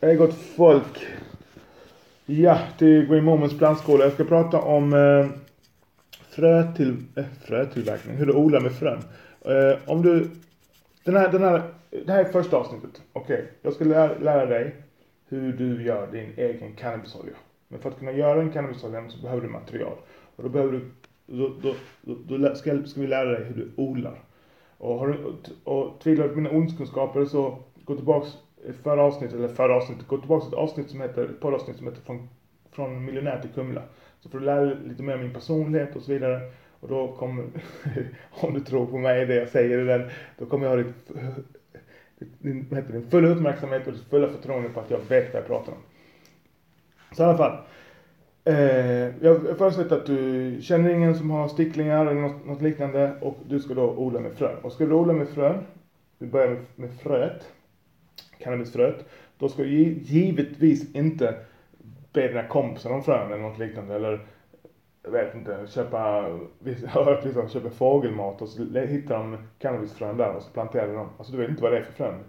Hej gott folk. Ja, till Green Moments plantskola. Jag ska prata om eh, frö till, eh, frötillverkning, hur du odlar med frön. Eh, om du, den här, den här, det här är första avsnittet. Okej, okay. jag ska lära, lära dig hur du gör din egen cannabisolja. Men för att kunna göra en cannabisolja så behöver du material. Och då behöver du, då, då, då, då ska, ska vi lära dig hur du odlar. Och, har du, och tvivlar du på mina odlingskunskaper så gå tillbaks förra avsnittet, eller förra avsnittet, gå tillbaka till ett avsnitt som heter, ett poddavsnitt som heter från, från miljonär till Kumla. Så får du lära dig lite mer om min personlighet och så vidare. Och då kommer, om du tror på mig, det jag säger i den, då kommer jag ha ditt, din, heter din fulla uppmärksamhet och ditt fulla förtroende på att jag vet vad jag pratar om. Så i alla fall. Eh, jag förutsätter att du känner ingen som har sticklingar eller något, något, liknande och du ska då odla med frön. Och ska du odla med frön, du börjar med, med fröet cannabisfröet. Då ska du givetvis inte be dina kompisar om frön eller något liknande. Eller jag vet inte, köpa, jag har hört vissa Köpa fågelmat och så hittar de cannabisfrön där och så planterar de dem. Alltså du vet inte vad det är för frön.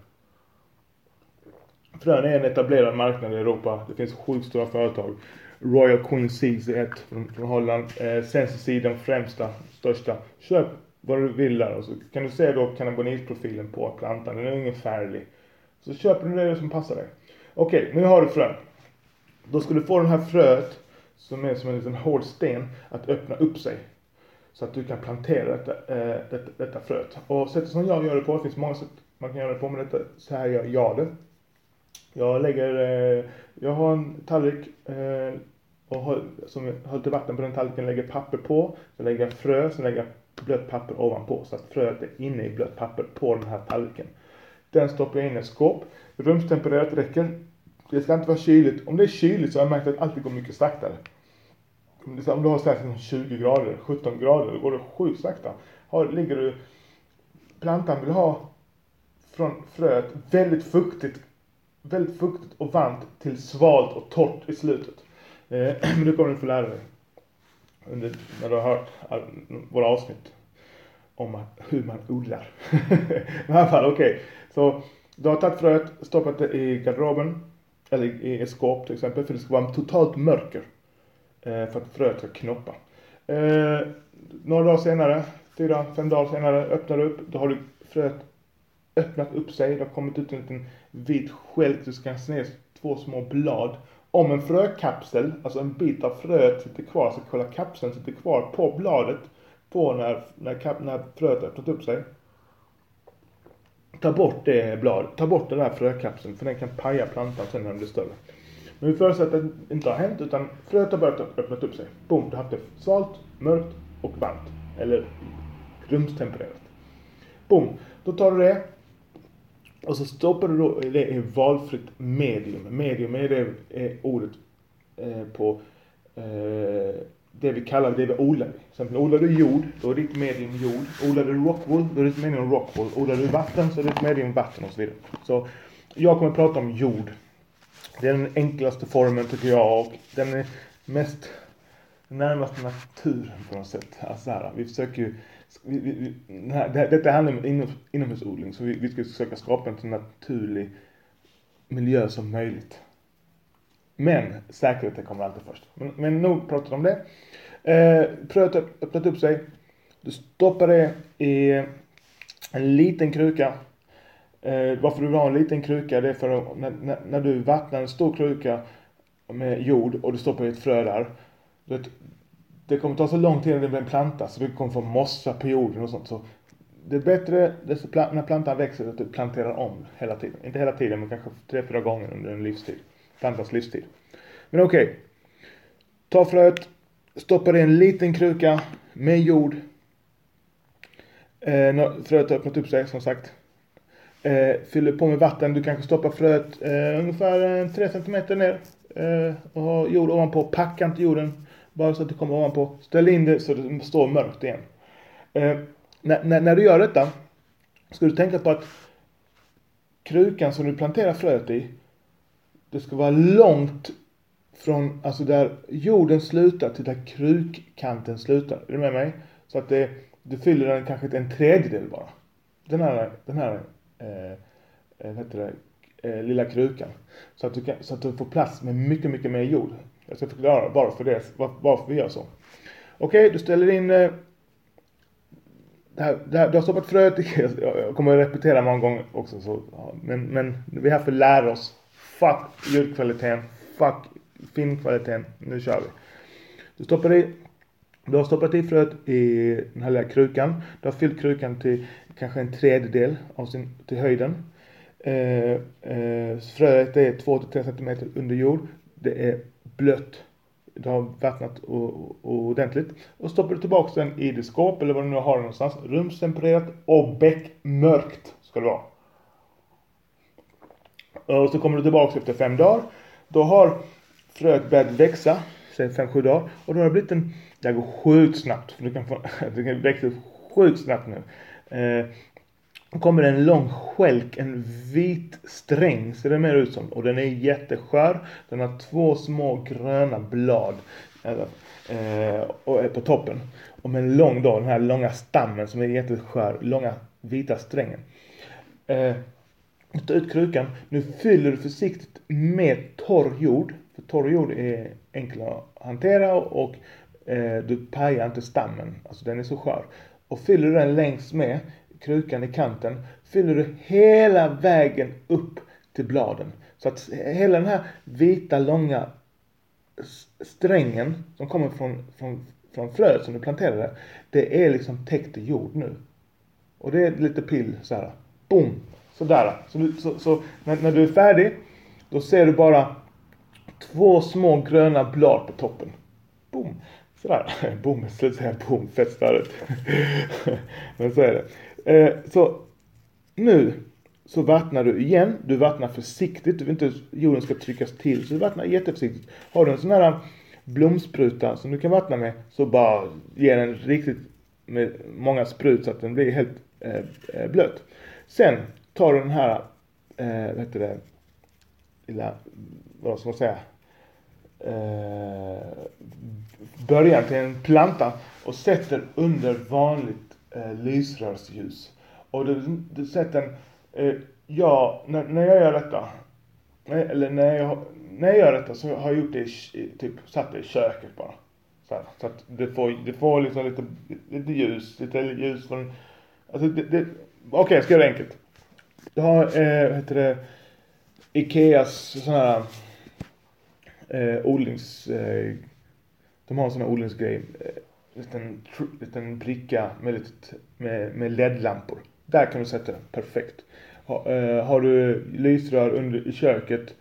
Frön är en etablerad marknad i Europa. Det finns sjukt stora företag. Royal Queen Seeds är ett från, från Holland. Eh, Sensi den främsta, största. Köp vad du vill där och så kan du se då cannabinoidprofilen på plantan. Den är ungefärlig. Så köper du det som passar dig. Okej, okay, nu har du frön. Då ska du få den här fröet, som är som en liten hård sten, att öppna upp sig. Så att du kan plantera detta, äh, detta, detta fröet. Och sättet som jag gör det på, det finns många sätt man kan göra det på, men detta, så här gör jag det. Jag lägger, äh, jag har en tallrik äh, och höll, som jag till vatten på den tallriken, lägger papper på. Så lägger jag frö, sen lägger jag blött papper ovanpå. Så att fröet är inne i blött papper på den här tallriken. Den stoppar jag in i ett skåp. Rumstempererat räcker. Det ska inte vara kyligt. Om det är kyligt så har jag märkt att allt går mycket saktare. Om du har såhär 20 grader, 17 grader, då går det sjukt sakta. Har, ligger du, plantan vill ha från fröet väldigt fuktigt, väldigt fuktigt och varmt till svalt och torrt i slutet. Eh, men det kommer du få lära dig under, när du har hört våra avsnitt om hur man odlar. I alla fall, okej. Okay. Så du har tagit fröet, stoppat det i garderoben. Eller i ett skåp till exempel. För det ska vara totalt mörker. Eh, för att fröet ska knoppa. Eh, några dagar senare, fyra, fem dagar senare, öppnar du upp. Då har du fröet öppnat upp sig. Det har kommit ut en liten vit skälk. Du ska se ner två små blad. Om en frökapsel, alltså en bit av fröet sitter kvar, alltså så kolla kapseln sitter kvar på bladet på när, när, när fröet öppnat upp sig. Ta bort det bladet, ta bort den här frökapseln för den kan paja plantan sen när den blir större. Men vi förutsätter att det inte har hänt utan fröet har börjat öppna upp sig. Boom, du har haft det svalt, mörkt och varmt. Eller rumstempererat. Boom, då tar du det och så stoppar du då det i valfritt medium. Medium är det är ordet eh, på eh, det vi kallar det vi odlar. Till exempel odlar du jord, då är ditt medium jord. Odlar du rockwool, då är ditt medium rockwool. Odlar du vatten så är ditt medium vatten och så vidare. Så jag kommer att prata om jord. Det är den enklaste formen tycker jag och den är mest närmast naturen på något sätt. Alltså här, vi försöker ju vi, vi, här, det, detta handlar om inom, inomhusodling så vi, vi ska försöka skapa en så naturlig miljö som möjligt. Men säkerheten kommer alltid först. Men, men nog pratat om det. Eh, fröet har öppnat upp sig. Du stoppar det i en liten kruka. Eh, varför du vill ha en liten kruka det är för att när, när, när du vattnar en stor kruka med jord och du stoppar i ett frö där. Det, det kommer ta så lång tid innan det blir en planta så du kommer få mossa på jorden och sånt. Så det är bättre när plantan växer att du planterar om hela tiden. Inte hela tiden men kanske tre, fyra gånger under en livstid plantans livstid. Men okej. Okay. Ta fröet, stoppa det i en liten kruka med jord. Eh, fröet har öppnat upp sig som sagt. Eh, fyller på med vatten. Du kanske stoppar fröet eh, ungefär eh, 3 cm ner. Eh, och har jord ovanpå. Packa inte jorden. Bara så att det kommer ovanpå. Ställ in det så det står mörkt igen. Eh, när, när, när du gör detta. Ska du tänka på att krukan som du planterar fröet i det ska vara långt från, alltså där jorden slutar till där krukkanten slutar. Är du med mig? Så att det, du fyller den kanske till en tredjedel bara. Den här, den här, eh, eh, vad heter det, eh, lilla krukan. Så att, du kan, så att du får plats med mycket, mycket mer jord. Jag ska förklara varför, det, var, varför vi gör så. Okej, okay, du ställer in eh, det här, det här, du har stoppat fröet jag kommer att repetera många gånger också så, men, men vi är här för att lära oss. Fuck ljudkvaliteten, fuck filmkvaliteten, nu kör vi. Du stoppar i, du har stoppat i fröet i den här lilla krukan. Du har fyllt krukan till kanske en tredjedel av sin, till höjden. Eh, eh, fröet är 2-3 cm under jord. Det är blött du har vattnat ordentligt. Och stoppar du tillbaka den i ditt skåp eller vad du nu har någonstans. Rumstempererat och bäckmörkt ska det vara. Eh, och så kommer du tillbaka efter fem dagar. Då har fröet börjat växa, säg fem, sju dagar. Och då har det blivit en, det går sjukt snabbt. För du kan få, det kan växa sjukt snabbt nu. Eh, då kommer det en lång skälk, en vit sträng ser det mer ut som. Och den är jätteskör. Den har två små gröna blad eh, eh och på toppen. Och med en lång dag. den här långa stammen som är jätteskör, långa vita strängen. Eh, ta ut krukan. Nu fyller du försiktigt med torr jord. För torr jord är enkel att hantera och eh, du pajar inte stammen. Alltså den är så skör. Och fyller du den längs med krukan i kanten fyller du hela vägen upp till bladen. Så att hela den här vita långa strängen som kommer från, från, från fröet som du planterade, det är liksom täckt i jord nu. Och det är lite pill så här. Boom! Sådär. Så, du, så, så när, när, du är färdig, då ser du bara två små gröna blad på toppen. Boom! Sådär. Boom, jag skulle säga boom, fett störigt. Men så är det. Eh, så nu så vattnar du igen. Du vattnar försiktigt. Du vill inte att jorden ska tryckas till. Så du vattnar jätteförsiktigt. Har du en sån här blomspruta som du kan vattna med så bara ge den riktigt med många sprut så att den blir helt eh, eh blöt. Sen tar du den här, eh, vad heter det, lilla, vad ska man säga, eh, början till en planta och sätter under vanligt eh, lysrörsljus. Och du, du sätter den, eh, ja, när, när jag gör detta, eller när jag, när jag gör detta så har jag gjort det i, typ satt det i köket bara. Så, här, så att det får, det får liksom lite, lite ljus, lite ljus från, alltså det, det okej okay, jag ska göra det enkelt. Du har, eh, heter det, Ikeas sådana här eh, odlings, eh, de har en sån här odlingsgrej. Eh, liten, liten bricka med, lite, med, med LED-lampor. Där kan du sätta den, perfekt. Ha, eh, har du lysrör under, i köket,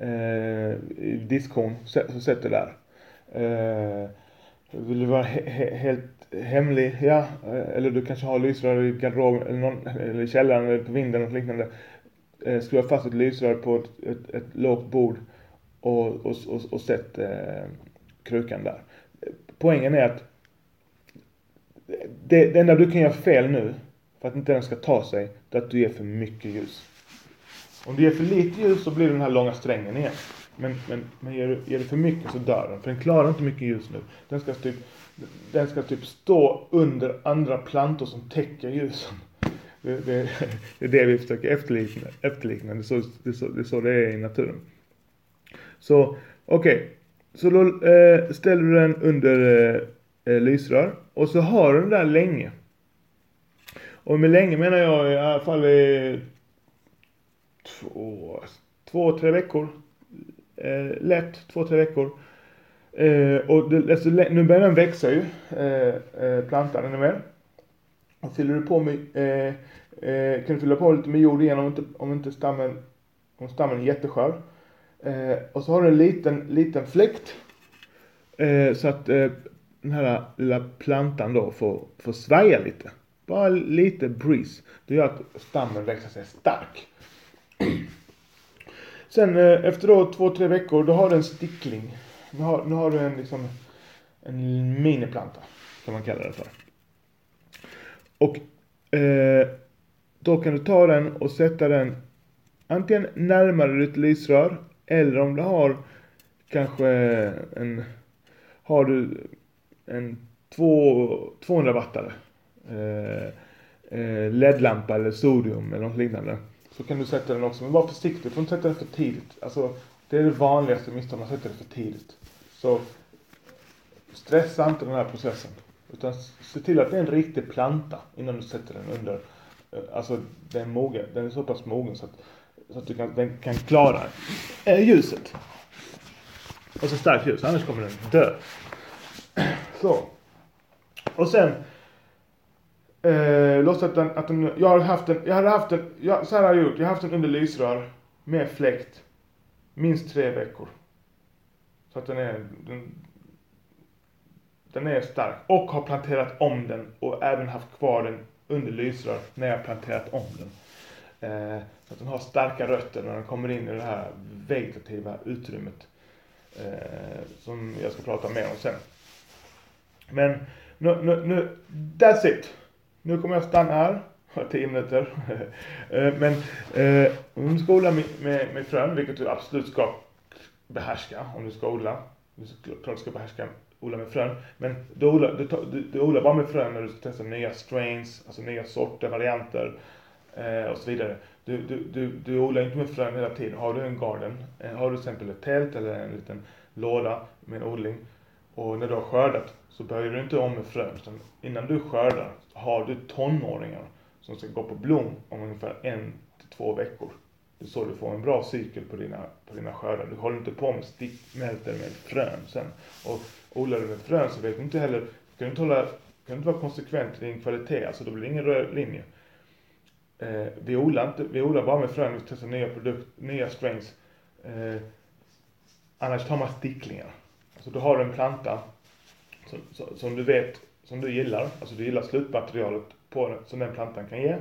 eh, i diskon, så, så sätt det där. Eh, vill du vara he, he, helt hemlig, ja, eh, eller du kanske har lysrör i garderoben eller, någon, eller i källaren eller på vinden eller liknande. Eh, skruva fast ett lysrör på ett, ett, ett lågt bord och, och, och, och sätt eh, krukan där. Poängen är att det, det enda du kan göra fel nu, för att inte den ska ta sig, det är att du ger för mycket ljus. Om du ger för lite ljus så blir det den här långa strängen igen. Men, men, men ger, du, ger du för mycket så dör den. För den klarar inte mycket ljus nu. Den ska typ, den ska typ stå under andra plantor som täcker ljusen. Det, det, det är det vi försöker efterlikna. efterlikna. Det, är så, det, är så, det är så det är i naturen. Så okej. Okay. Så då eh, ställer du den under eh, eh, lysrör. Och så har du den där länge. Och med länge menar jag i alla fall i två, två tre veckor. Eh, lätt, två, tre veckor. Eh, och det, alltså, nu börjar den växa ju, eh, eh plantan, ännu mer. Och fyller du på med, eh, eh, kan du fylla på lite med jord igen om inte, om inte stammen, om stammen är jätteskör. Eh, och så har du en liten, liten fläkt. Eh, så att eh, den här lilla plantan då får, får svaja lite. Bara lite breeze. Det gör att stammen växer sig stark. Sen eh, efter då två, tre veckor då har du en stickling. Nu har, nu har du en liksom en miniplanta. Kan man kalla det för. Och eh, då kan du ta den och sätta den antingen närmare ditt lysrör eller om du har kanske en har du en två, 200 wattare eh, eh, LED-lampa eller sodium eller något liknande så kan du sätta den också. Men var försiktig, du får inte sätta den för tidigt. Alltså, det är det vanligaste misstaget, man sätter den för tidigt. Så stressa inte den här processen. Utan se till att det är en riktig planta innan du sätter den under. Eh, alltså den är mogen, den är så pass mogen så att, så att du kan, den kan klara eh, ljuset. Och så starkt ljus, annars kommer den dö. Så. Och sen Eh, låtsas att den, att den, jag har haft en, jag hade haft en, jag, så här har jag gjort, jag har haft den under lysrör med fläkt minst tre veckor. Så att den är, den, den är stark. Och har planterat om den och även haft kvar den under lysrör när jag planterat om den. Eh, så att den har starka rötter när den kommer in i det här vegetativa utrymmet. Eh, som jag ska prata mer om sen. Men nu, nu, nu, that's it. Nu kommer jag stanna här. Har tio minuter. Eh, men eh, om du ska odla med, med, med frön, vilket du absolut ska behärska om du ska odla. Du ska, klart du ska behärska odla med frön. Men du odlar, du, du, du odlar bara med frön när du ska testa nya strains, alltså nya sorter, varianter eh, och så vidare. Du, du, du, du odlar inte med frön hela tiden. Har du en garden, eh, har du till exempel ett tält eller en liten låda med odling och när du har skördat så börjar du inte om med frön. Utan innan du skördar har du tonåringar som ska gå på blom om ungefär en till två veckor. Det är så du får en bra cykel på dina, på dina skördar. Du håller inte på med stickmälter med frön sen. Och odlar du med frön så vet du inte heller, kan du inte hålla, kan du inte vara konsekvent i din kvalitet, alltså då blir det ingen röd linje. Eh, vi odlar inte, vi odlar bara med frön, vi testar nya produkter, nya strains. Eh, annars tar man sticklingar. Alltså då har du en planta som, som, du vet, som du gillar, alltså du gillar slutmaterialet på den, som den plantan kan ge.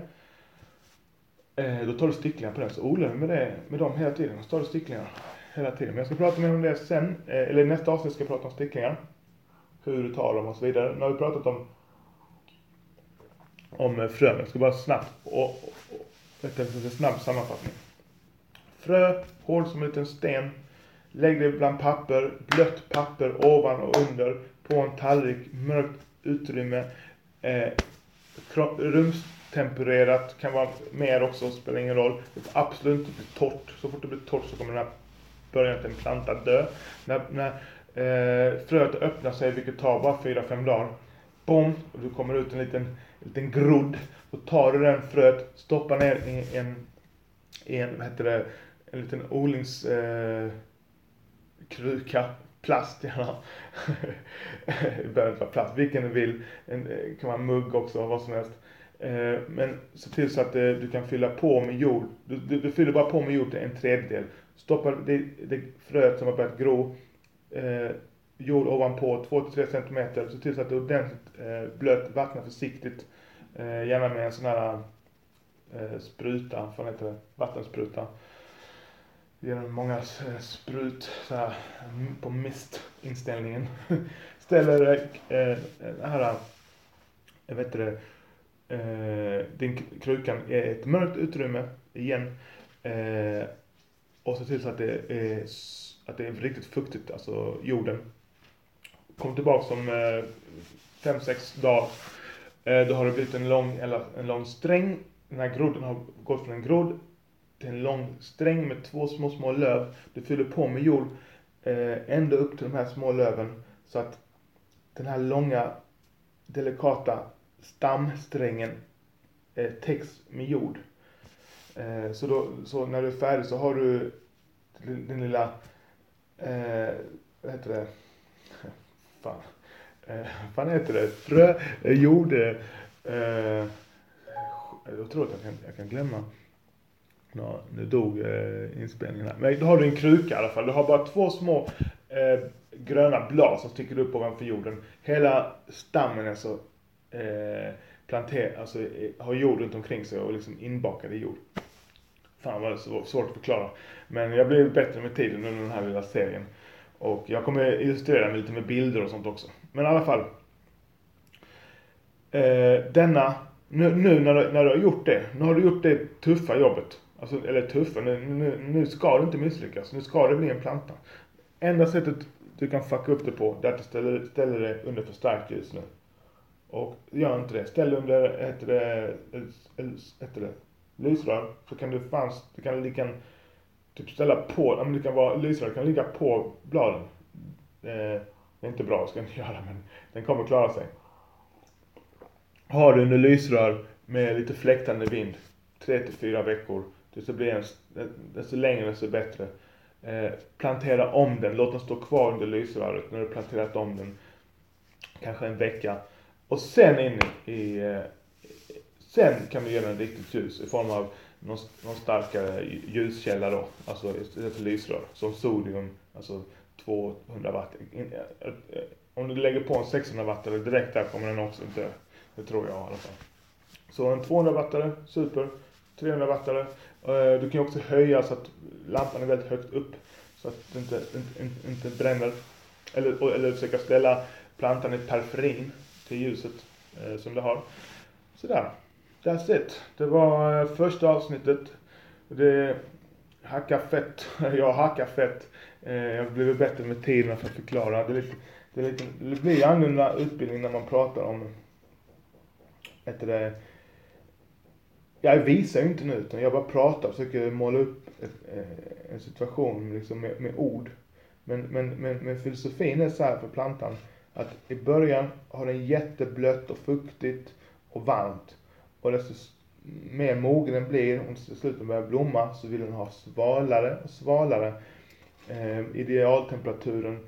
Eh, då tar du sticklingar på den, så odlar du med, det, med dem hela tiden. Så tar du sticklingar hela tiden. Men jag ska prata mer om det sen, eh, eller i nästa avsnitt ska jag prata om sticklingar. Hur du tar dem och så vidare. Nu har vi pratat om om eh, frön. Jag ska bara snabbt och, och, och en snabb sammanfattning. Frö, hård som en liten sten. Lägg det bland papper, blött papper ovan och under på en tallrik, mörkt utrymme. Eh, rumstempererat, kan vara mer också, spelar ingen roll. Det får absolut inte bli torrt. Så fort det blir torrt så kommer den här början till en planta dö. När, när eh, fröet öppnar sig, vilket tar bara 4-5 dagar, bom, och du kommer ut en liten, liten grodd. Då tar du den fröet, stoppar ner i en, i en vad heter det, en liten odlings... Eh, kruka, plast gärna. det behöver inte vara plast, vilken du vill. En, eh, kan vara en mugg också, vad som helst. Eh, men se till så att eh, du kan fylla på med jord. Du, du, du fyller bara på med jord till en tredjedel. Stoppa det, det fröet som har börjat gro, eh, jord ovanpå 2-3 cm. Se till så att det är ordentligt eh, blött, vattna försiktigt. Eh, gärna med en sån här eh, spruta, vad heter det, vattenspruta genom många eh, sprut så här, mm, på mist-inställningen. Ställer eh, den här, jag vet inte det, eh, din krukan i ett mörkt utrymme igen. Eh, och se till så att det är, att det är riktigt fuktigt, alltså jorden. Kom tillbaka om eh, fem, sex dagar. Eh, då har det blivit en lång, eller en lång sträng. Den här grodden har gått från en grodd till en lång sträng med två små, små löv. Du fyller på med jord eh, ända upp till de här små löven så att den här långa, delikata stamsträngen eh, täcks med jord. Eh, så, då, så när du är färdig så har du din, lilla, eh, vad heter det, fan, eh, vad fan heter det, frö, eh, jord, eh, eh jag tror att jag kan, jag kan glömma. Nå, nu dog eh, inspelningen här. Men då har du en kruka i alla fall. Du har bara två små eh, gröna blad som sticker upp ovanför jorden. Hela stammen är så eh, planterad, alltså eh, har jord runt omkring sig och liksom inbakad i jord. Fan vad det är svårt att förklara. Men jag blir bättre med tiden under den här lilla serien. Och jag kommer illustrera med lite med bilder och sånt också. Men i alla fall. Eh, denna, nu, nu när, du, när du har gjort det, nu har du gjort det tuffa jobbet. Alltså, eller tuffa, nu, nu, nu ska du inte misslyckas. Nu ska det bli en planta. Enda sättet du kan fucka upp det på, det är att du ställer, ställer det under för starkt ljus nu. Och gör inte det. Ställ under, heter det, heter det lysrör så kan du fan, du kan lika typ ställa på, ja men det kan vara, lysrör kan ligga på bladen. Eh, det är inte bra, ska jag inte göra men den kommer klara sig. Har du under lysrör med lite fläktande vind, 3 till 4 veckor, desto, blir den desto längre desto bättre. Eh, plantera om den, låt den stå kvar under lysröret när du planterat om den. Kanske en vecka. Och sen in i, eh, sen kan du ge den riktigt ljus i form av någon, någon starkare ljuskälla då, alltså istället för lysrör, som sodium, alltså 200 watt. Eh, om du lägger på en 600 wattare direkt där kommer den också dö. Det tror jag i alla fall. Så en 200 wattare, super. 300 wattare. Eh, du kan också höja så att lampan är väldigt högt upp. Så att det inte, inte, inte bränner. Eller, eller försöka ställa plantan i periferin till ljuset eh, som det har. Sådär. That's it. Det var eh, första avsnittet. Det hacka fett. Jag hackar fett. Eh, jag har blivit bättre med tiden för att förklara. Det, är lite, det, är lite, det blir annorlunda utbildning när man pratar om heter det, jag visar ju inte nu utan jag bara pratar, försöker måla upp ett, eh, en situation liksom med, med ord. Men, men, men, men filosofin är så här för plantan att i början har den jätteblött och fuktigt och varmt. Och desto mer mogen den blir och till slut börjar blomma så vill den ha svalare och svalare. Eh, idealtemperaturen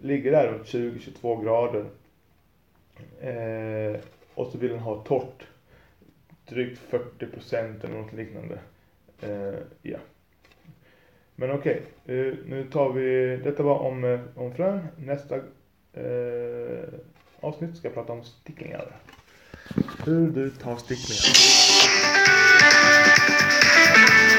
ligger där runt 20-22 grader. Eh, och så vill den ha torrt. Drygt 40 procent eller något liknande. Eh, ja. Men okej, okay. eh, nu tar vi, detta var om, eh, om frön. Nästa eh, avsnitt ska jag prata om sticklingar. Hur du tar sticklingar.